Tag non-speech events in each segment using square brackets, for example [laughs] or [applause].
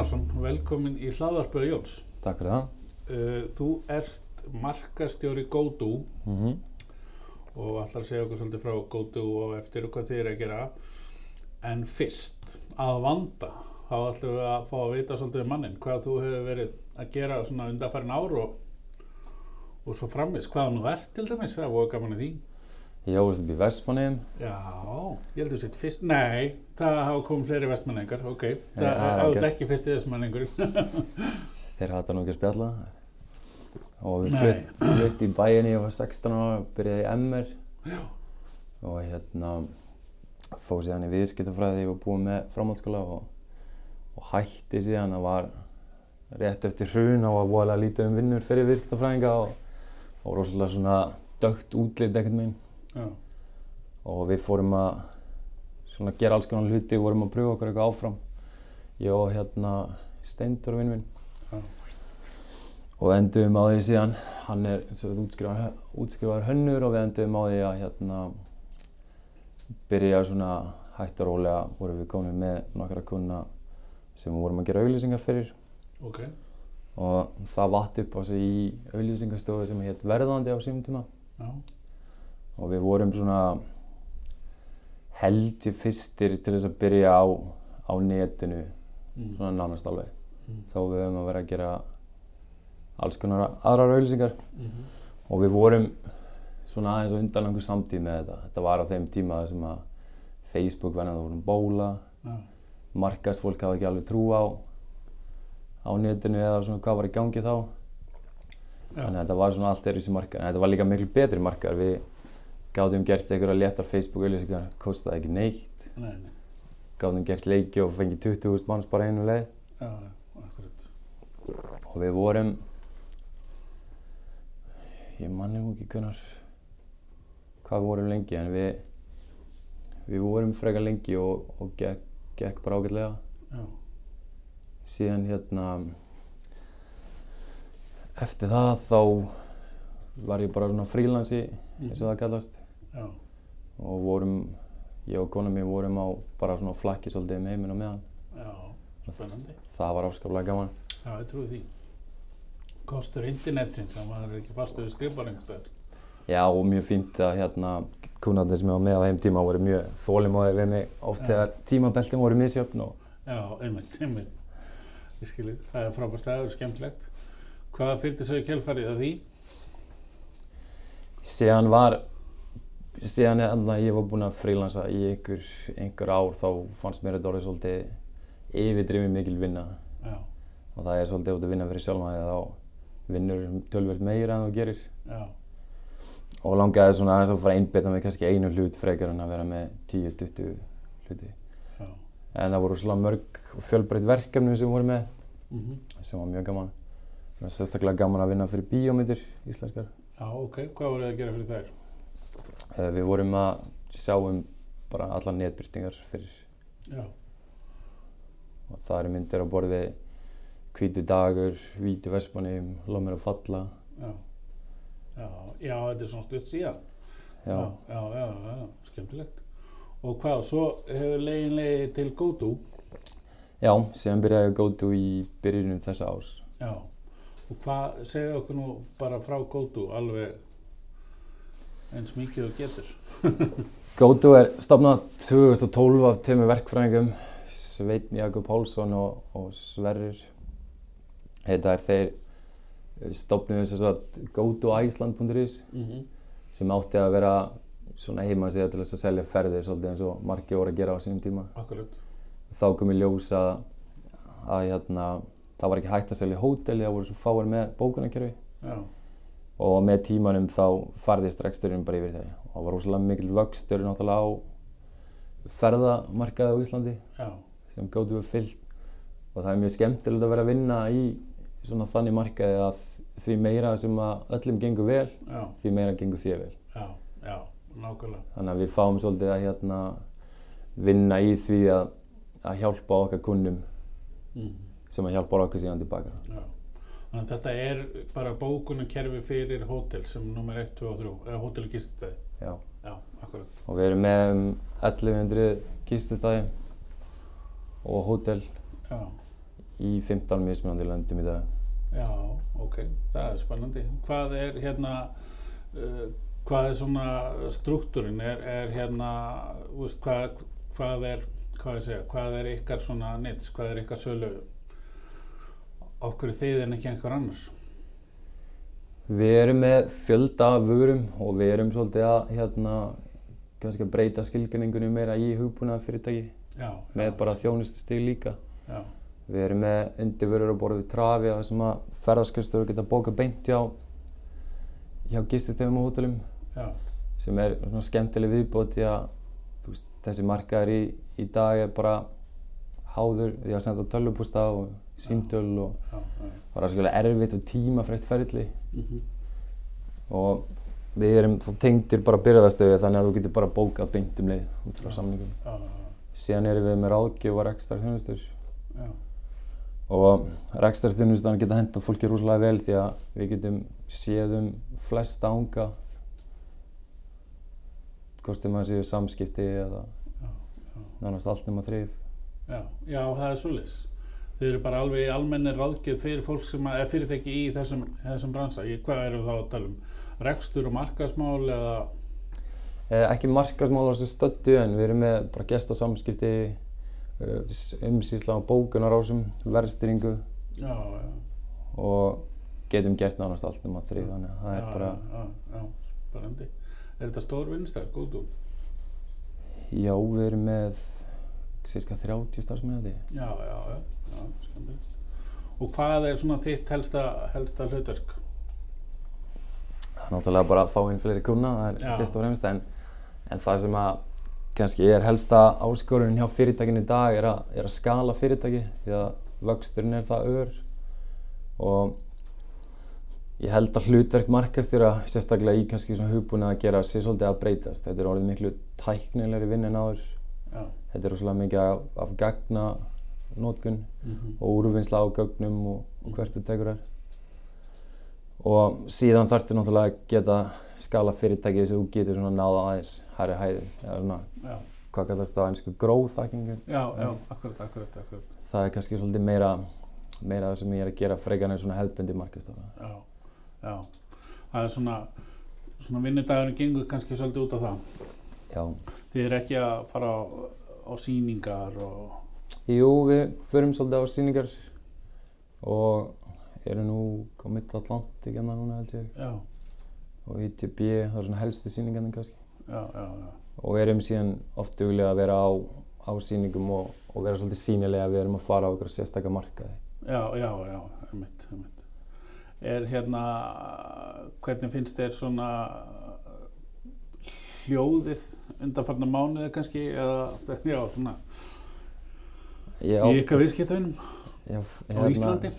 Einarsson, velkomin í hlaðvarpöðu Jóns. Takk fyrir það. Uh, þú ert markastjóri GoDo Mm -hmm. og að segja okkur svolítið frá GoDo og eftir hvað þið er að gera. En fyrst, að vanda, þá ætlum við að fá að vita svolítið um mannin, hvað þú hefur verið að gera svona undanfærin ár og, og svo framvis, hvað nú ert til dæmis, það voru gaman að því. Ég ávist upp í Vestmanniðum. Já, ég heldur sitt fyrst, nei, það hafa komið fleiri vestmanningar, ok, það ok. okay. ekki fyrsti vestmanningur. [laughs] Þeir hætti nú ekki að spjalla. Og við flutt, flutt í bæinni, ég var 16 ára, byrjaði í MR Já, og hérna fóð síðan í viðskiptafræði, ég var búinn með framhaldsskóla og, og hætti síðan að var rétt eftir hrun og var voðalega lítið um vinnur fyrir viðskiptafræðinga og, og rosalega svona dögt útlit ekkert meginn. Já, og við fórum að svona gera alls konar hluti, við vorum að pröfa okkur eitthvað áfram. Ég og hérna Steindur vinn minn. Já, og enduðum á því síðan. Hann er útskrifaður, útskrifaður hönnur og við enduðum á því að hérna byrja svona hægt og rólega vorum við komin með nokkra kuna sem við vorum að gera auglýsingar fyrir. Ok, og það vatt upp á sig í auglýsingarstofu sem hétt Verðandi á sínum tíma. Já, og við vorum svona held ég fyrstir til þess að byrja á, á netinu mm. svona nánast alveg. Mm. þó við höfum að vera að gera alls konar aðrar auðlýsingar Mhm. og við vorum svona aðeins á undan einhver samtíð með þetta. Þetta var á þeim tíma sem að Facebook var ennþá vorum bóla. Já, markast fólk hafði ekki alveg trú á á netinu eða svona hvað var í gangi þá. Já, þannig að þetta var svona allt er þessi markað en þetta var líka miklu betri markað við gáðum gert einhverja léttar Facebook auðlýsingar kostaði ekki neitt. Nei, nei, gáðum gert leiki og fengið 20.000 manns bara einu leið. Já, já, akkurat, og við vorum ég manni nú ekki hvernar hvað við vorum lengi en við við vorum frekar lengi og, og gekk, gekk bara ágætlega. Já, síðan hérna eftir það þá var ég bara svona frílansi eins og það kallast já, og vorum ég og kona mér vorum á bara svona flakki svolítið með heiminn og meðan já, spennandi, það var afskaplega gaman já, ég trúi því. Kostur internetsins, að maður er ekki fastu við skrifar einhverstaðar. Já, og mjög fínt að hérna kúnarnir sem ég var með á þeim tíma voru mjög þólimóðir við mig oft þegar tímabeltin voru misjöfn og Já, einmitt, einmitt, ég skilji, það er frábært, það er skemmtilegt. Hvað fylgdi svo í kjálfarið að því? síðan var síðan hérna ég var búinn að frílansa í einhver, einhver ár þá fannst mér þetta orðið svolítið yfirdrifið mikil vinna. Já, og það er svolítið út að vinna fyrir sjálfan því þá vinnur tölvöld meira en þú gerir. Já, og langaði svona aðeins að fara einbeta með kannski einu hlut frekar en að vera með 10-20 hluti. Já, en það voru svona mörg fjölbreytt verkefni sem við vorum með mhm, sem var mjög gaman. Það sérstaklega gaman að vinna fyrir bíómyndir íslenskar. já, ok, hvað voruð þið að gera fyrir þær? Uh, við vorum að sjá um bara alla netbyrtingar fyrir Já, og það eru myndir á borði Hvítu dagur, Víti Vestmanni, Lómir að falla. já, já, já, þetta er svona stutt síðan. Já, já, já, já, já, skemmtilegt. Og hvað, svo hefur leiðin leiði til GoTo, já síðan byrjaði gótu í byrjunum þessa árs. já, og hvað, segðu okkur nú bara frá GoTo alveg eins mikið og getur. Gótu er stopnað 2012 af tveimur verkfræðingum, Sveitn Jakob Pálsson og, og Sverrir. Þetta er þeir stopnuðu þess að gotoiceland.is Mm -hmm. sem átti að vera svona heimasíða til þess að selja ferðir svolítið eins og margir voru að gera á sínum tíma. Akkurat, Þá kom í ljós að, að hérna, það var ekki hægt að selja hóteli, það voru svo fáir með bókunarkerfi já, og með tímanum þá farðist reksturinn bara yfir þeir. Og það var rosalega mikill vöxtur náttúrulega á ferðamarkaði á Íslandi já, sem gótu við fyllt og það er mjög skemmtilegt að vera að vinna í svona þannig markaði að því meira sem að öllum gengur vel, já, því meira gengur þér vel. já, Þannig að við fáum svolítið að hérna, vinna í því að, að hjálpa okkar kunnum mm sem að hjálpa okkur síðan tilbaka. Þannig að þetta er bara bókunarkerfi fyrir hótel sem nummer 1, 2 og 3, eða hótel og giststæði. Já. Já, akkurat. Og við erum með um 1100 gististæði og hótel já, í 15 mismunandi löndum í dag. já, ok, það er spennandi. Hvað er hérna, uh, hvað er svona struktúrin, er, er hérna, veist, hvað, hvað er, hvað ég segja, hvað er ykkar svona nýts, hvað er ykkar sölu, okkur þið en ekki einhver annars? Við erum með fjölda af vörum og við erum svolítið að hérna, kannski að breyta skilgreiningunni meira í hugbúnaða fyrirtæki Já, með já, bara þjónustustig líka. Já, Við erum með undirvörur að borða við trafi að sem að ferðarskristöður geta bókað beint hjá, hjá gististegum og hótelum. Sem er svona skemmtileg viðbót því að veist, þessi markaður í, í dag er bara háður því að senda tölvupústa og símtöl og já, já. bara skilja erfitt og tímafrætt ferli Mm og við erum þá tengdir bara byrjaðastöðu þannig að þú getur bara bókað beint um leið út frá samningum. Já, Síðan erum við með ráðgjöf og rekstar þjónustur já, og rekstar þjónustan geta henda fólki rúslega vel því að við getum séð um flesta ánga hvort sem það séu samskipti eða nánast allt nema þrif. Já, já, það er svolítið. Þið eru bara alveg almenni ráðgjöf fyrir fólk sem að- er fyrirtæki í þessum, þessum bransa. Í, hvað eru þá að tala um? Rekstur og markaðsmál eða? Eh, ekki markasmál á þessu stöddu en við erum með bara gestasamskipti, uh, umsýsla á bókunarásum, verðstýringu Já, já. og getum gert nánast allt nema þrif þannig að það er já, bara, Já, já, spennandi. Er þetta stór vinnustæð, góðu? já við erum með cirka 30 starfsmennandi. Já, já, já, já, skemmtilegt. Og hvað er svona þitt helsta, helsta hlutverk? Það er náttúrulega bara að fá inn fleiri kuna, það er fyrst og fremst en, en það sem að kannski er helsta áskorunin hjá fyrirtækinu í dag er að, er að skala fyrirtæki því að vöxturinn er það ör og ég held að hlutverk markastjóra sérstaklega í kannski svona hugbúna að gera sér svolítið að breytast. Þetta er orðið miklu tæknilegri vinn en áður. Já. Þetta er rosalega mikið af, af gagna nótkun Mm og úrvinnsla á gögnum og, og hvert þú tekur þær. Og síðan þarftu náttúrulega að geta skala fyrirtæki þess að þú getur svona náða aðeins hærri hæði. Eða svona, Já, hvað kallast það einsku, hacking. já, já, akkurat, akkurat, akkurat. Það er kannski svolítið meira, meira það sem ég er að gera frekar en svona hefðbendi markastafa. Já, já. Það er svona, svona vinnudagurinn gengur kannski svolítið út á það. Já. Þið er ekki að fara á, á sýningar og... Jú, við förum svolítið á sýningar og erum nú komið Atlantik hérna núna held ég Já, og ITB, það er svona helstu sýningarnir kannski. já, já, já. og erum síðan oft duglega að vera á, á sýningum og, og vera svolítið sínilega að við erum að fara á okkur sérstakka markaði. Já, já, já, einmitt, einmitt. Er hérna, hvernig finnst þér svona hljóðið undanfarnar mánuði kannski, eða, já, svona, Ég í ykkar viðskiptavinnum á Íslandi?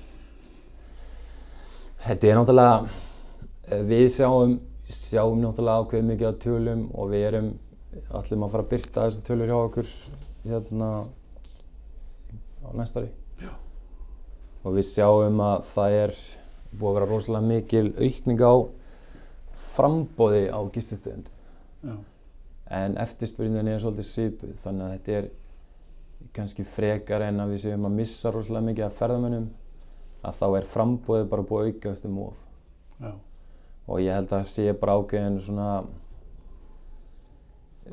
Þetta er náttúrulega, eh, við sjáum, sjáum náttúrulega ákveðið mikið af tölum og við erum allir að fara að byrta þessar tölur hjá okkur hérna á næsta ári. Já. Og við sjáum að það er búið að vera rosalega mikil aukning á frambóði á gististöðund. Já, En eftirspurnin er svolítið svipuð þannig að þetta er kannski frekar en að við séum að missa rosalega mikið af ferðamönnum að þá er frambóðið bara búið að aukast um of. Já, og ég held að það sé bara ákveðin svona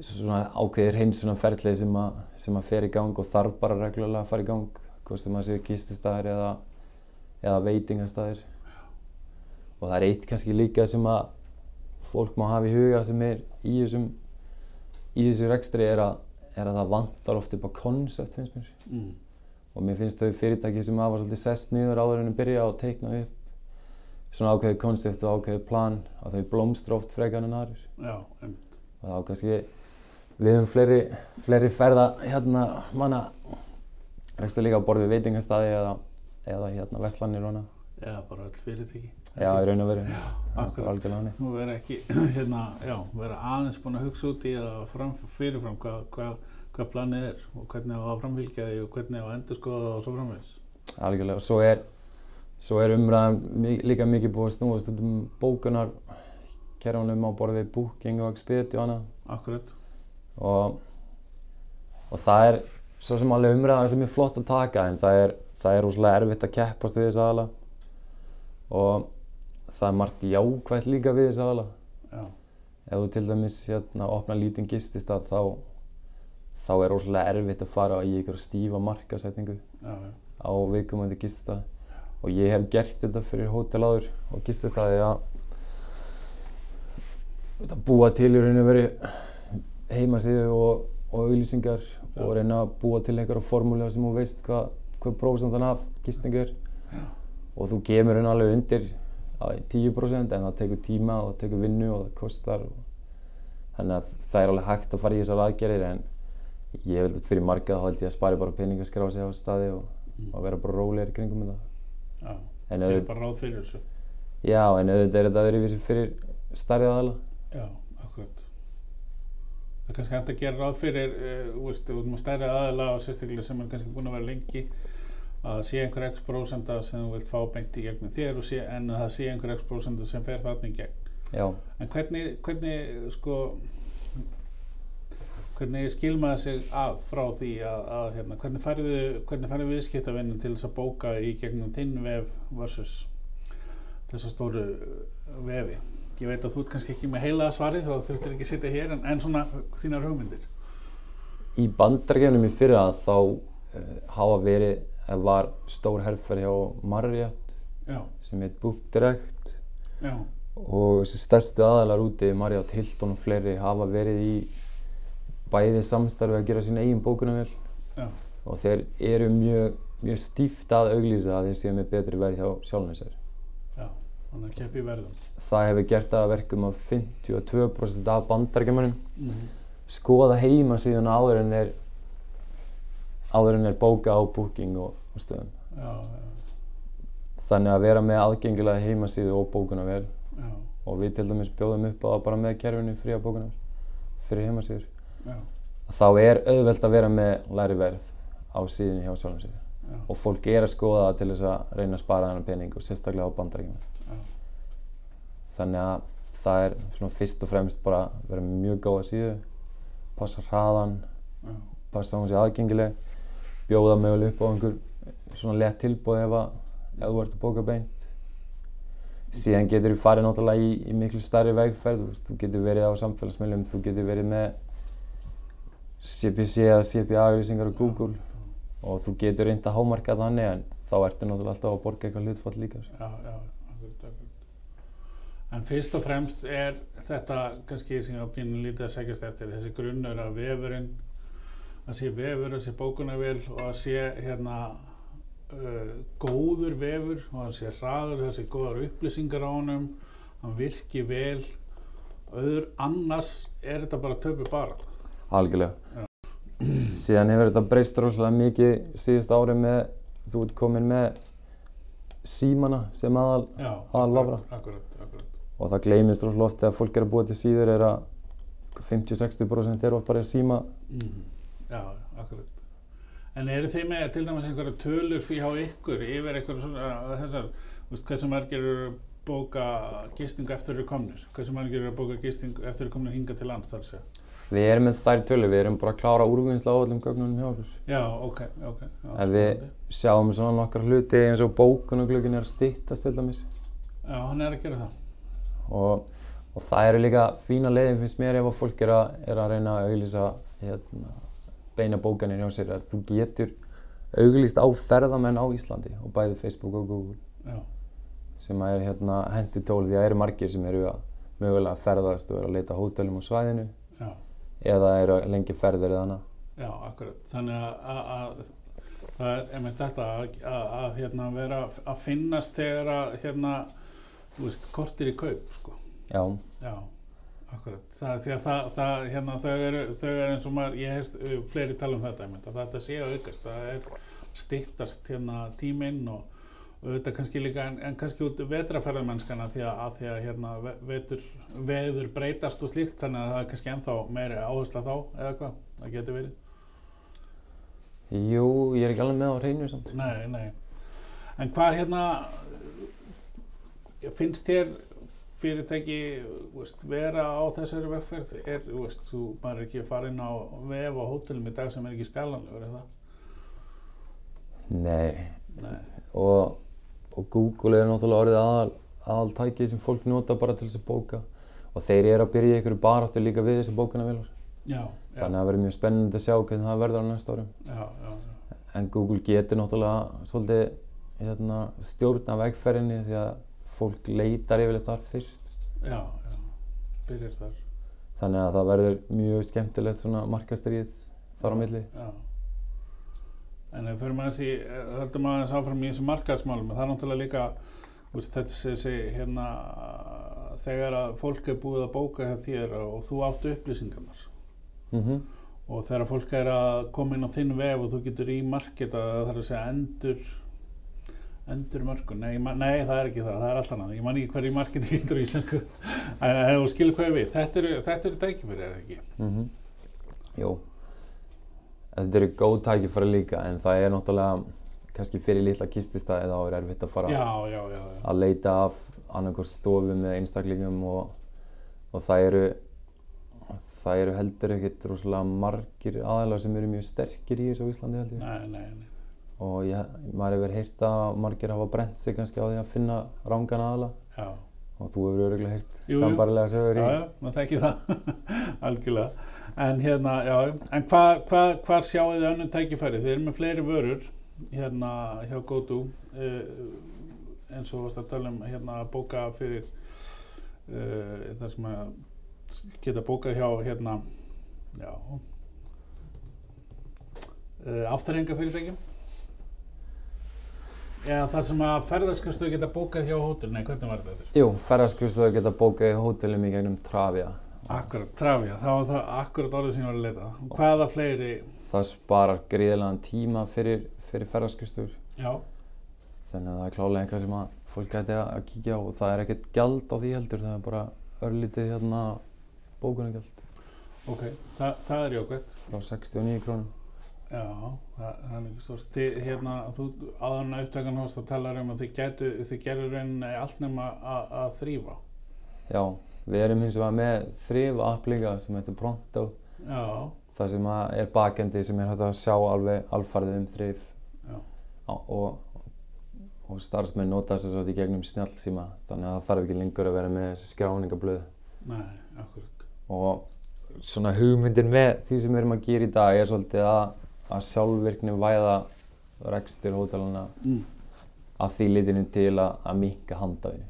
svona ákveðir hreinsunarferðlið sem, að- sem að fer í gang og þarf bara reglulega að fara í gang hvort sem að séu kististæðir eða, eða veitingastæðir og það er eitt kannski líka sem að fólk má hafa í huga sem er í þessum í þessu rekstri er að, er að það vantar oft upp á koncept finnst mér mm, og mér finnst þau fyrirtæki sem hafa svolítið sest niður áður en að byrja og teikna upp svona ákveðið koncept og ákveðið plan að þau blómstra oft frekar en einmitt. og þá kannski við höfum fleiri, fleiri ferða hérna manna rekstu líka á borð við veitingastæði eða, eða hérna veslanir og hana Já, bara öll fyrirtæki. Já, í raun og veru Það er akkurat. Nú vera ekki, [clears throat] hérna, já, vera aðeins búin að hugsa út í eða fram, fyrirfram hvað, hvað, hvað planið er og hvernig á að framfylgja því og hvernig á að endur skoða og svo framvegis. algjörlega og svo er svo er umræðan líka mikið búið að snúast um bókunar kerfunum á borð við Booking og Expedia og hana Akkurat. og, og það er svo sem alveg umræðan sem er flott að taka en það er, það er rosalega erfitt að keppast við þessa aðala og það er margt jákvægt líka við þessa aðala Já, ef þú til dæmis hérna opna lítinn gististað þá þá er rosalega erfitt að fara í einhverja stífa markasetningu já, já, á viðkomandi gististað. Og ég hef gert þetta fyrir hótel áður og gististaði að að búa til í rauninu veri heimasíðu og, og auðlýsingar og reyna að búa til einhverja formúlega sem þú veist hvað hva prósentan af gistingu Já. og þú gemur henni alveg undir að 10% en það tekur tíma og það tekur vinnu og það kostar og þannig að það er alveg hægt að fara í þessar aðgerðir en ég held fyrir marga þá held ég að spari bara pening að skrá sig á staði og, Mm. og vera bara rólegir kringum þetta já. en Það er bara ráð fyrir þessu. já, en auðvitað er þetta öðruvísi fyrir stærri aðala Já, akkurat. Það er kannski hægt að gera ráð fyrir, uh, veist, út með stærri aðila og sérstaklega sem er kannski búin að vera lengi að sé einhver x prósenda sem þú vilt fá beint í gegnum þér sé, en að það sé einhver x prósenda sem fer þarna í gegn. já, En hvernig, hvernig, sko, hvernig skil maður sig að frá því að, að hérna, hvernig færðu, hvernig færðu viðskiptavinnin til þess að bóka í gegnum þinn vef versus þessa stóru vefi? Ég veit að þú ert kannski ekki með heila svarið þá þurftir ekki að sitja hér en, en svona þínar hugmyndir. í bandarækjunum í fyrra þá uh, hafa verið, var stór herferð hjá Marriott Já, sem heit já, og þessi stærstu aðalar úti, Marriott, Hilton og fleiri hafa verið í bæði samstarfi að gera sín eigin bókunarvél já, og þeir eru mjög, mjög stíft að auglýsa að þeir séu með betri verð hjá sjálfum sér. já, þannig að keppi verðum. Það hefur gert að verkum að 52% af bandarækjumunum Mm -hmm. skoða heima síðan áður en þeir áður en þeir bóka á booking og, og stöðum. Já, já, Þannig að vera með aðgengilega heimasíðu og bókunarvél já, og við til dæmis bjóðum upp á það bara með kerfinu fría bókunarvél fyrir heimasíður. já, Þá er auðvelt að vera með læri verð á síðunni hjá sjálfum sér. Já, og fólk er að skoða það til þess að reyna að spara þennan pening og sérstaklega á bandarækjum. Þannig að það er svona fyrst og fremst bara að vera mjög góða síðu, passa hraðan, já, passa að hún sé aðgengileg, bjóða möguleg upp á einhver svona létt tilbúð ef, þú ert að bóka beint. Síðan getur þú farið náttúrulega í, í miklu stærri vegferð, þú, getur verið á samfélagsmiðlum, þú getur verið með CPC eða CPA-auðlýsingar á Google og þú getur reynd að hámarka þannig en þá ertu náttúrulega alltaf að borga eitthvað hlutfall líka. sko. já, já, akkurat, akkurat. En fyrst og fremst er þetta kannski sem ég var pínu lítið að segjast eftir, þessi grunnur að vefurinn, að sé vefur, að sé bókunarvél og að sé hérna uh, góður vefur og að sé hraður, það sé góðar upplýsingar á honum, hann virki vel, öður annars er þetta bara töpu bara. Algjörlega. Síðan hefur þetta breyst rosalega mikið síðust ári með, þú ert komin með símana sem aðal Já, Aðalvafra. akkurat, akkurat, akkurat. og það gleymist rosalega oft þegar fólk er að búa til síður er að 50-60% eru oft bara síma. Mm. Já, akkurat. En eru þið með til dæmis einhverja tölur fyrir hjá ykkur yfir einhverja svona þessar, þú veist, hversu margir eru að bóka gistingu eftir eru komnir? Hversu margir eru að bóka gistingu eftir eru komnir hinga til lands þar segja? Við erum með þær tölur, við erum bara að klára úrvinnsla á öllum gögnunum hjá okkur. Já, ok, ok. Já, Ef við sjáum svona nokkar hluti eins og bókunarglögin er að styttast til dæmis Já, hann er að gera það. og, og það eru líka fína leiðin finnst mér ef að fólk er að, er að reyna að auglýsa hérna, beina bókanir hjá sér að þú getur auglýst á ferðamenn á Íslandi og bæði Facebook og Google Já, sem er hérna hendi tól því að eru margir sem eru að mögulega að ferðast og eru að leita hótelum á svæðinu já, eða eru að lengja ferðir eða annað. já, akkurat. Þannig að, að, að það er einmitt þetta að, að hérna, vera að finnast þegar að hérna, þú veist, kortir í kaup, sko. Já, Já, akkurat. Það, því að það, það, hérna, þau eru, þau eru eins og maður, ég hef uh, fleiri tala um þetta, að þetta sé að aukast, það er styttast hérna tíminn og auðvitað kannski líka, en, en kannski út vetraferðamennskana því að, að því að hérna ve- vetur, veður breytast og slíkt, þannig að það er kannski ennþá meiri áhersla þá, eða hvað, það getur verið. jú, ég er ekki alveg með á hreinu samt. Nei, nei. En hvað hérna, finnst þér fyrirtæki veist, vera á þessari vegferð er, veist, þú maður er ekki að fara inn á vef á hótelum í dag sem er ekki skalanlegur, er það? Nei, Nei, og, og Google er náttúrulega orðið aðal, aðal tækið sem fólk nota bara til þess að bóka. Og þeir eru að byrja einhverju baráttu líka við þessi bókunavélar já, já, þannig að það verður mjög spennandi að sjá hvernig það verður á næsta árum. Já, já, já, en Google getur náttúrulega svolítið hérna, stjórna vegferðinni því að fólk leitar yfirleitt þar fyrst. Já, já, byrjar þar, þannig að það verður mjög skemmtilegt svona markastrið þar á milli. já. En ef við förum aðeins í, höldum aðeins áfram í þessu markaðsmálum, það er náttúrulega líka, veist, þetta sé, sé, hérna, þegar að fólk er búið að bóka hjá þér og þú áttu upplýsingarnar. Mm og þegar fólk er að koma inn á þinn vef og þú getur í marketa það þarf að segja endur endur mörkun, nei, nei það er ekki það. Það er allt annað, ég man ekki hverju marketi [laughs] getur í íslensku. En þú skilur hvað við. Þetta eru, þetta eru tækifæri, er það ekki? -hmm. Jú. Þetta eru góð tækifæri líka en það er náttúrulega kannski fyrir litla kististæði þá er erfitt að fara Já, já, já, að leita af annarkor stofum með einstaklingum og, og það eru það eru heldur ekkert rosalega margir aðalega sem eru mjög sterkir í þessu Íslandi held ég. Nei, nei, nei og ég, maður hefur heyrt að margir hafa brent sig kannski á því að finna rángan aðala Já, og þú hefur öruglega heyrt sambarilega sögur í já, já, maður þekki það. [laughs] Algjörlega. En hérna, já, en hvað hva, hvar sjáu þið önnum tækifæri? Þið eru með fleiri vörur hérna hjá GoTo uh, eins og varst að tala um hérna að bóka fyrir uh, það sem að geta bókað hjá hérna já. Uh, afturhengafyrirtækjum eða þar sem að ferðarskastu geta bókað hjá hótel, nei hvernig var þetta? Jú, ferðarskristofu geta bókað í hótelum í gegnum Travia. Akkurat, Travia, það var það akkurat orðið sem ég var að leita. Og hvaða fleiri, það sparar gríðilegan tíma fyrir, fyrir ferðarskristur já, þannig að það er klálega eitthvað sem að fólk gæti að kíkja á. Og það er ekkert gjald á því heldur það er bara örlítið hérna bókunargjald. Ok, Þa, það er jákvæmt. frá 69 krónum Já, það, það er ekki stórt. Þið, hérna, þú áðan að upptökan hóst og talar um að þið gætu, þið gerur rauninni allt nema að, að þrýfa. Já, við erum hins vegar með þrif app líka sem heitir Pronto Já, það sem að er bakendi sem er hægt að sjá alveg alfarðið um þrif Já. Á, og, og starfsmenn nota þess að þetta í gegnum snjálfsíma þannig að það þarf ekki lengur að vera með þessi skráningablöð nei, akkurat. og svona hugmyndin með því sem við erum að gera í dag er svolítið að, að sjálfvirkni væða rekstur hótelana Mm. að því litinu til að, að minka handafinu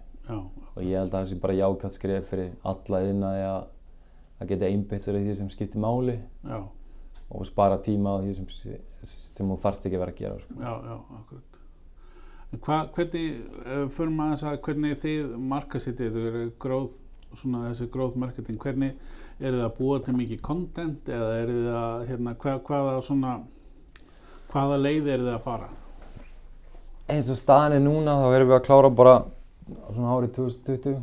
og ég held að það sé bara jákvæmt skref fyrir alla yðnaði að, að geta einbytt sér í því sem skiptir máli já, og spara tíma á því sem, sem þú þarft ekki vera að gera sko. já, já, akkurat. Hva, hvernig, uh, fyrir maður að hvernig þið svona þessi gróð marketing, hvernig eru þið að búa til mikið content eða eru þið að, hérna, hva, hvaða svona, hvaða leið eru þið að fara? eins og staðan er núna þá erum við að klára bara svona árið 2020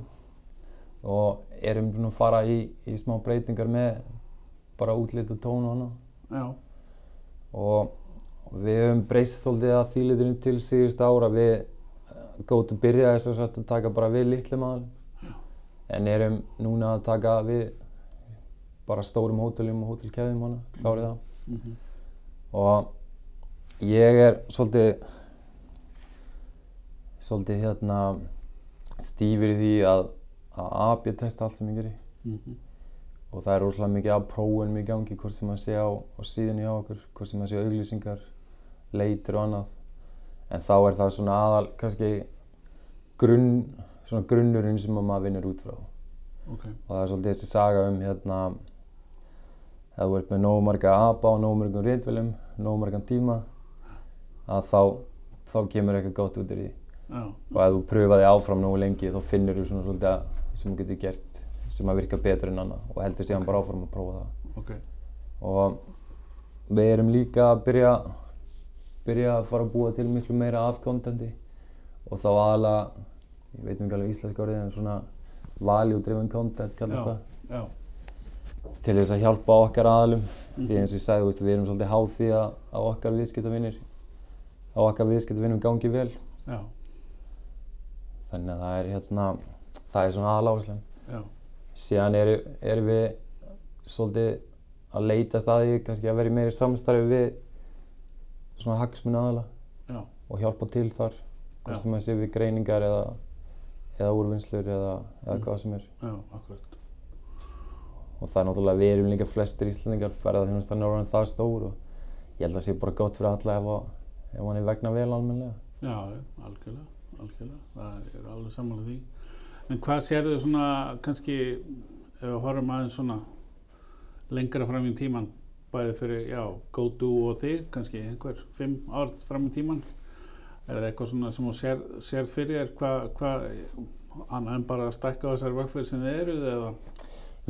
og erum búin að fara í, í smá breytingar með bara útlit og tón og hana og við höfum breyst svolítið að þýlitinu til síðust ára við góðum byrjaði þess að að taka bara við litlum aðal en erum núna að taka við bara stórum hótelum og hótelkeðum hana, klárið það. Mm og ég er svolítið svolítið hérna stífur í því að að AB testa allt sem ég geri. -hmm. og það er rosalega mikið af prófunum í gangi hvort sem að sé á, á síðunni hjá okkur hvort sem að sé auglýsingar leitir og annað. En þá er það svona aðal kannski grunn, svona grunnurinn sem að maður vinnur út frá. Ok, og það er svolítið þessi saga um hérna ef þú ert með nógu marga apa og nógu margum rítvelum, nógu margan tíma að þá, þá kemur eitthvað gott út úr því. Já, og ef þú pröfa þig áfram nógu lengi þá finnur þú svona svolítið að, sem þú getur gert sem að virka betur en annað og heldur síðan bara áfram að prófa það. Ok, og við erum líka að byrja byrja að fara að búa til miklu meira af kontenti og þá aðalega ég veit ekki alveg íslenska orðið en svona value driven content kallast Já. það. já, til þess að hjálpa okkar aðalum Mhm. því eins og ég sagði, við erum svolítið háð því að, að okkar viðskiptavinnir að okkar viðskiptavinnum gangi vel. Já, þannig að það er hérna það er svona aðláðslega já, síðan erum er við svolítið að leita staði kannski að vera í meiri samstarfi við svona hagsmuni aðala já, og hjálpa til þar. Hvort sem að sé við greiningar eða, eða úrvinnslur eða, eða Mm. hvað sem er. Já, akkurat. Og það er náttúrulega við erum líka flestir íslendingar ferðarþjónustan er orðin það stór og ég held að það sé bara gott fyrir alla ef, að, ef hann er vegna vel almennilega. Já, algjörlega, algjörlega, það er alveg sammála því. En hvað sérðu svona, kannski, ef við horfum aðeins svona lengra fram í tíman, bæði fyrir, já, GoTo og þig, kannski einhver fimm ár fram í tíman, er það eitthvað svona sem þú sér, sér fyrir þér, hvað, hvað, annað en bara að stækka á þessari vökkfyrir sem þið eruð eða,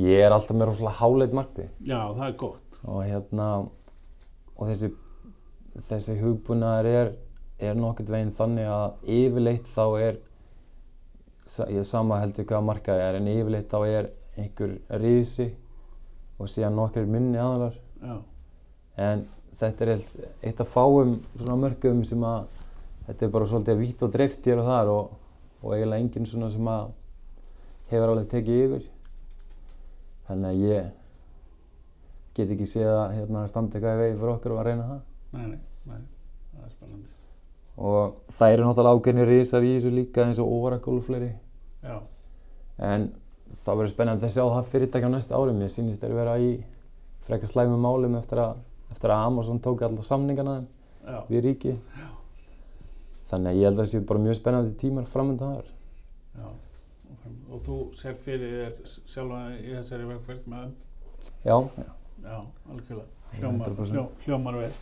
ég er alltaf með rosalega háleit markmið. Já, það er gott, og hérna og þessi, þessi hugbúnaður er, er nokkurt veginn þannig að yfirleitt þá er ég sama heldur hvað markaði er en yfirleitt þá er einhver rísi og síðan nokkur minni aðalar já, en þetta er eitt, eitt af fáum svona mörgum sem að þetta er bara svolítið vítt og dreift hér og þar og, og eiginlega enginn svona sem að hefur alveg tekið yfir þannig að ég get ekki séð að hérna, standa eitthvað í vegi fyrir okkur og að reyna það. Nei, nei, nei, það er spennandi, og það eru náttúrulega ákveðni risar í þessu líka eins og Oracle og fleiri. Já, en það verður spennandi að sjá það fyrirtæki á næsta ári. Mér sýnist þeir vera í frekar slæmi málum eftir að, eftir að Amazon tók alla samningana þeim já, við ríki þannig að ég held að það séu bara mjög spennandi tímar framöndan þar. Já, og, þú sér fyrir þér sjálfa í þessari vökkfyrir með þeim? já, Já, algjörlega. Hljómar, 100%. hljó, hljómar vel.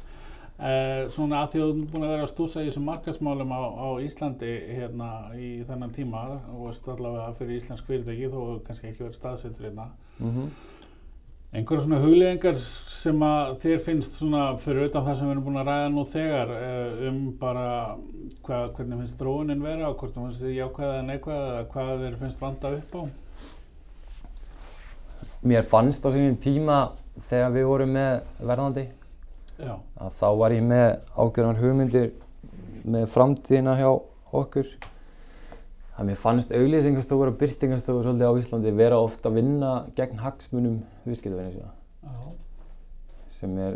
Uh, svona að því að þú ert búin að vera að stúsa í þessum markaðsmálum á, á Íslandi hérna í þennan tíma og allavega fyrir íslensk fyrirtæki þó kannski ekki verið staðsettur hérna. mm Einhverja svona hugleðingar sem að þér finnst svona fyrir utan það sem við erum búin að ræða nú þegar uh, um bara hva, hvernig finnst þróunin vera og hvort það finnst þið jákvæða eða neikvæða eða hvað þér finnst vanda upp á? mér fannst á sínum tíma þegar við vorum með verðandi Já, að þá var ég með ágjörðan hugmyndir með framtíðina hjá okkur að mér fannst auglýsingastofur og byrtingastofur svolítið á Íslandi vera ofta að vinna gegn hagsmunum viðskiptavinni sína já, sem er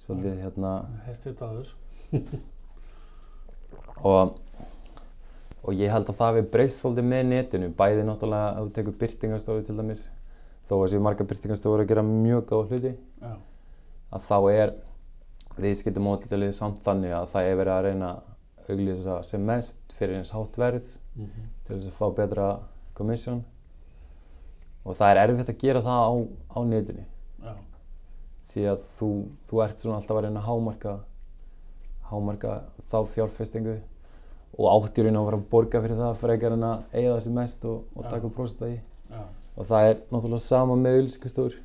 svolítið hérna þetta aður. [laughs] og, og ég held að það við breyst svolítið með netinu. Bæði náttúrulega ef þú tekur byrtingastofu til dæmis þó að séu marga byrtingastofur að gera mjög góða hluti Já, að þá er viðskiptamódlið samt þannig að það er verið að reyna að auglýsa sem mest fyrir eins hátt verð mm til þess að fá betra komissjón og það er erfitt að gera það á, á netinu. Já, því að þú, þú ert svona alltaf að reyna að hámarka hámarka þá fjárfestingu og átt í raun að vera að borga fyrir það frekar en að eiga það sem mest og, og taka já, og það er náttúrulega sama með auðlýsingastofur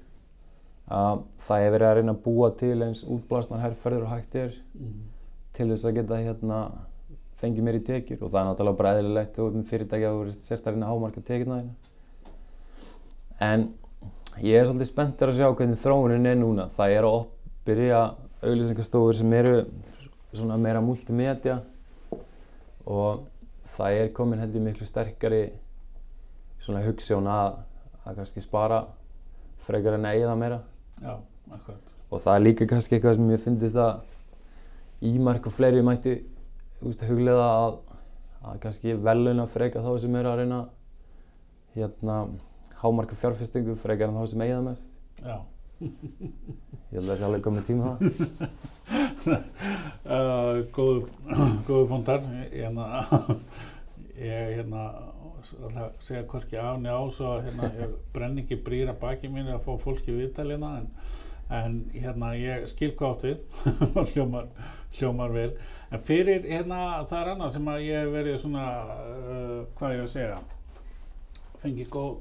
að það er verið að reyna að búa til eins útblásnar herrferður og hægt er mm til þess að geta hérna fengið mér í tekjur og það er náttúrulega bara eðlilegt og með fyrirtæki að reyna að hámarka tekjurna þína en ég er svolítið spenntur að sjá hvernig þróunin er núna. Það er að byrja auðlýsingastofur sem eru svona meira multimedia og það er komin held ég miklu sterkari svona hugssjón að, að kannski spara frekar en að eigða meira. Já, akkurat. og það er líka kannski eitthvað sem ég finnist að Ímark og fleiri mætti veist, huglega að, að kannski veluna freka þá sem eru að reyna hérna hámarka fjárfestingu frekar en þá sem eigða mest. Já, ég held að það sé alveg komið tíma á það uh, góðu, punktar. Ég, hérna, [laughs] ég hérna, ætla að segja hvorki af njá, svo hérna, ég brenn ekki brýra baki mín að fá fólki viðtalina, en, en hérna, ég skil hvað átt við, [laughs] hljómar, hljómar vel. En fyrir, hérna, það er annað sem að ég hef verið svona, uh, hvað ég að segja, fengið góð,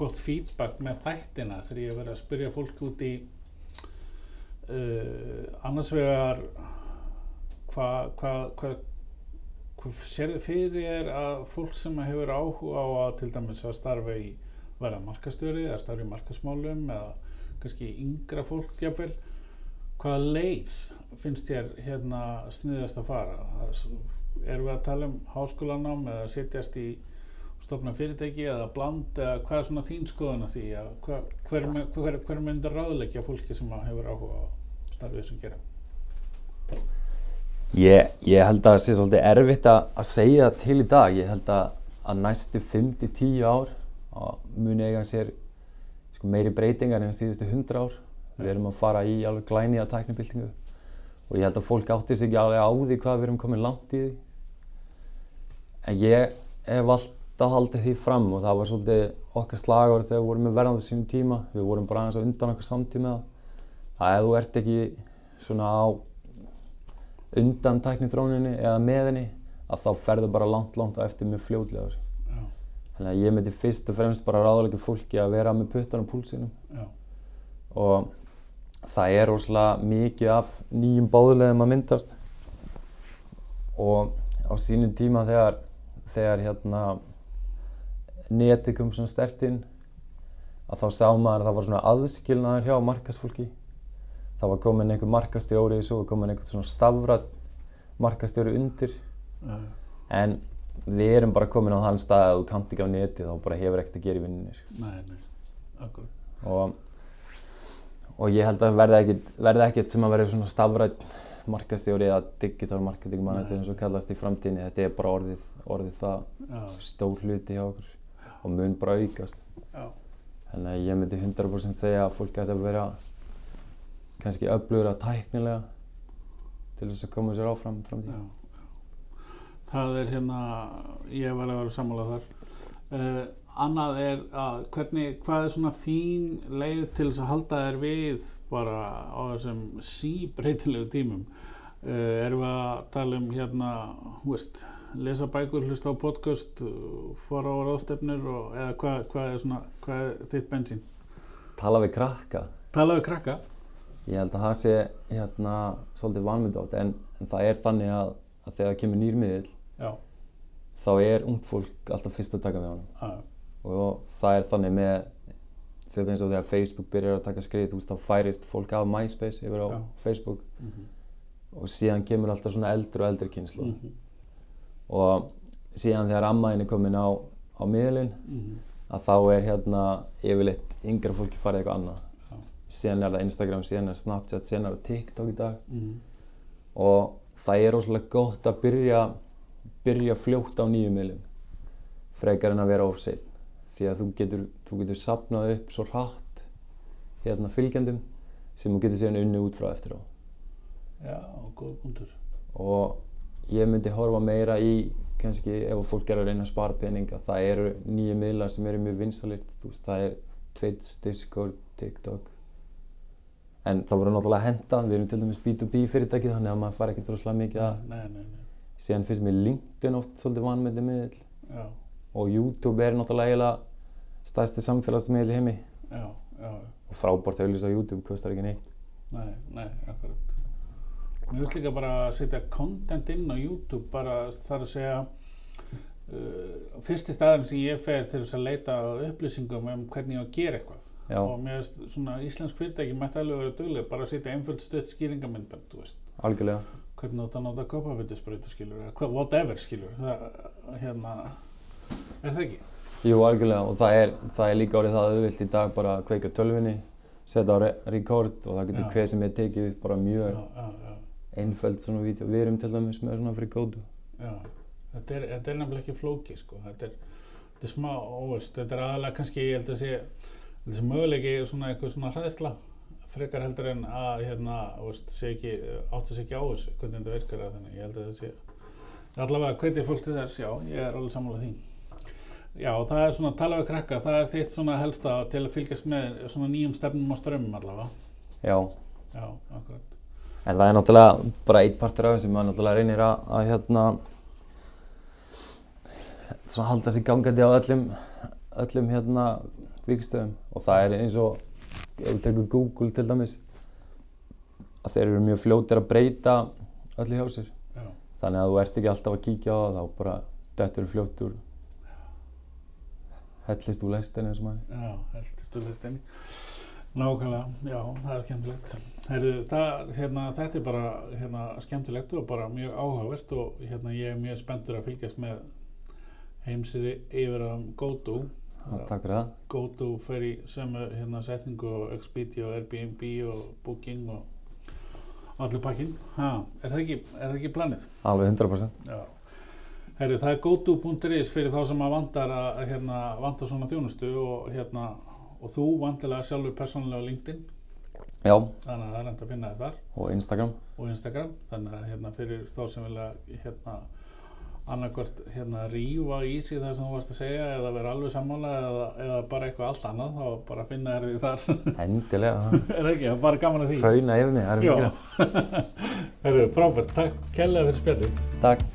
gott feedback með þættina þegar ég hef verið að spyrja fólk út í uh, annars vegar hvað hva, hva, hva fyrir er að fólk sem hefur áhuga á að til dæmis að starfa í verða markastjóri eða starfa í markasmálum eða kannski yngra fólk jafnvel hvaða leið finnst þér hérna sniðast að fara erum við að tala um háskólanám eða setjast í stofna fyrirtæki eða bland eða hvað er svona þín skoðun af því að hver, hver, hver, hver myndir ráðleggja fólki sem að hefur áhuga á starfið sem gera? Ég, ég held að það sé svolítið erfitt að, að segja til í dag. Ég held að, að næstu 5-10 ár að muni eiga sér sko, meiri breytingar en síðustu 100 ár. Við erum að fara í alveg glæni að tæknibildingu og ég held að fólk átti sig ekki alveg á því hvað við erum komin langt í því. En ég hef alltaf haldið því fram og það var svolítið okkar slagur þegar við vorum með verðandi sínum tíma. Við vorum bara aðeins að undan okkur samtíma það. Að ef þú ert ekki svona á undan tæknithróninni eða með henni að þá ferður bara langt, langt á eftir mjög fljóðlega þessu. Þannig að ég myndi fyrst og fremst bara ráðleika fólki að vera með puttan á púlsinum. Já, og það er rosalega mikið af nýjum báðulegum að myndast. Og á sínum tíma þegar, þegar hérna netið kom svona stert inn að þá sá maður að það var svona aðskilnaður hjá markasfólki það var komin einhver markastjóri svo var komin einhver svona stafrætt markastjóri undir. Já, en við erum bara komin á þann stað að þú kannt ekki á netið þá bara hefur ekkert að gera í vinninni sko. nei, nei, akkurat. og, og ég held að verði ekkert, verði ekkert sem að verði svona stafrætt markastjóri eða digital marketing manager eins og kallast í framtíðinni. Þetta er bara orðið, orðið það Já, stór hluti hjá okkur og mun bara aukast. Já, þannig að ég myndi 100% segja að fólk ætti að vera kannski öflugur að tæknilega til þess að koma sér áfram framtíð já, já. Það er hérna, ég var að vera sammála þar. Uh, annað er að hvernig, hvað er svona þín leið til þess að halda þér við bara á þessum síbreytilegu tímum? Uh, erum við að tala um hérna, hú veist, lesa bækur, hlusta á podcast, fara á ráðstefnur og eða hvað, hvað er svona, hvað er þitt bensín? tala við krakka Tala við krakka? Ég held að það sé hérna svolítið vanmyndátt en, en það er þannig að, að þegar kemur nýr miðil Já, þá er ungt fólk alltaf fyrst að taka með honum. Og það er þannig með þegar eins og þegar Facebook byrjar að taka skrið þá færist fólk af MySpace yfir á Já. Facebook. Mhm, og síðan kemur alltaf svona eldri og eldri kynslu mhm, og síðan þegar ammaðin er komin á, á miðlinn mhm, að þá er hérna yfirleitt yngra fólki farið eitthvað annað. Já. síðan er það Instagram, síðan er Snapchat, síðan er það TikTok í dag. Mhm, og það er rosalega gott að byrja byrja fljótt á nýjum miðlum. Frekar en að vera of sein því að þú getur, þú getur sapnað upp svo hratt hérna fylgjandum sem þú getur síðan unni út frá eftir á. Já, góð punktur. og ég myndi horfa meira í kannski ef fólk er að reyna að spara peninga það eru nýju miðlar sem eru mjög vinsalir veist, það er Twitch, Discord, TikTok. En það voru náttúrulega að henda við erum til dæmis B2B fyrirtæki þannig að maður fær ekkert rosalega mikið að Nei, nei, nei, síðan finnst mér LinkedIn oft svolítið vanmyndi miðl já, og YouTube er náttúrulega eiginlega stærsti samfélagsmiðl heimi já, já, og frábært að auðvitað á YouTube kostar ekki neitt nei, nei, akkurat. Mér finnst líka bara að setja content inn á YouTube, bara þar að segja, uh, fyrsti staðin sem ég fer til þess að leita að upplýsingum um hvernig ég á að gera eitthvað. Já. Og mér finnst svona íslensk fyrirtæki mætti alveg vera dugleg, bara að setja einföld þú veist. algjörlega Hvernig átt að nota kopavitusbrautu, skilur, eða whatever, skilur. Það, hérna, er það ekki? Jú, algjörlega og það er, það er líka orðið það auðvilt í dag bara að kveika tölvinni setja á re record og það getur Já. hver sem er tekið upp bara mjög einföld svona vídeo við erum til dæmis með svona fyrir góðu Já, þetta er, þetta er nefnilega ekki flóki sko. þetta, er, þetta er smá óvist þetta er aðalega kannski, ég held að sé þessi möguleiki svona eitthvað svona hræðsla frekar heldur en að hérna, átta sig ekki á þessu hvernig þetta virkar að þannig, ég held að það sé allavega hvetið fólk til þess, já, ég er alveg sammála því. Já, það er svona að tala við krakka, það er þitt svona helsta til að fylgjast með svona nýjum stefnum og strömmum allavega. Já, Já, en það er náttúrulega bara eitt partur af þessu maður náttúrulega reynir að, að hérna svona halda sig gangandi á öllum öllum hérna vikstöðum og það er eins og ef við tekum Google til dæmis að þeir eru mjög fljótir að breyta öllu hjá sér. Já, þannig að þú ert ekki alltaf að kíkja á það þá bara dettur þú fljótt úr. Hellist úr lestinni eins og maður Já, heldistu listinni. Nákvæmlega, já, það er skemmtilegt. Heyrðu, það, hérna, þetta er bara hérna, skemmtilegt og bara mjög áhugavert og hérna, ég er mjög spenntur að fylgjast með heimsir yfir á GoTo. Já, takk fyrir það. GoTo fer í sömu hérna setningu og Expedia og Airbnb og Booking og allir pakkin er, það ekki, er það ekki planið? Alveg 100%. Já Herri, það er goto.is fyrir þá sem að vantar að hérna, vantar svona þjónustu og hérna og þú vantilega sjálfur persónulega á LinkedIn Já, þannig að það er hægt að finna þið þar og Instagram. og Instagram þannig að hérna fyrir þá sem vilja annarkvort hérna rífa í sig það sem þú varst að segja eða vera alveg sammála eða, eða bara eitthvað allt annað þá bara finna þér því þar Endilega. [laughs] er ekki, bara gaman að því Hrauna yfir mig, það er mikilvægt. Herru, frábært, takk kærlega fyrir spjallið Takk.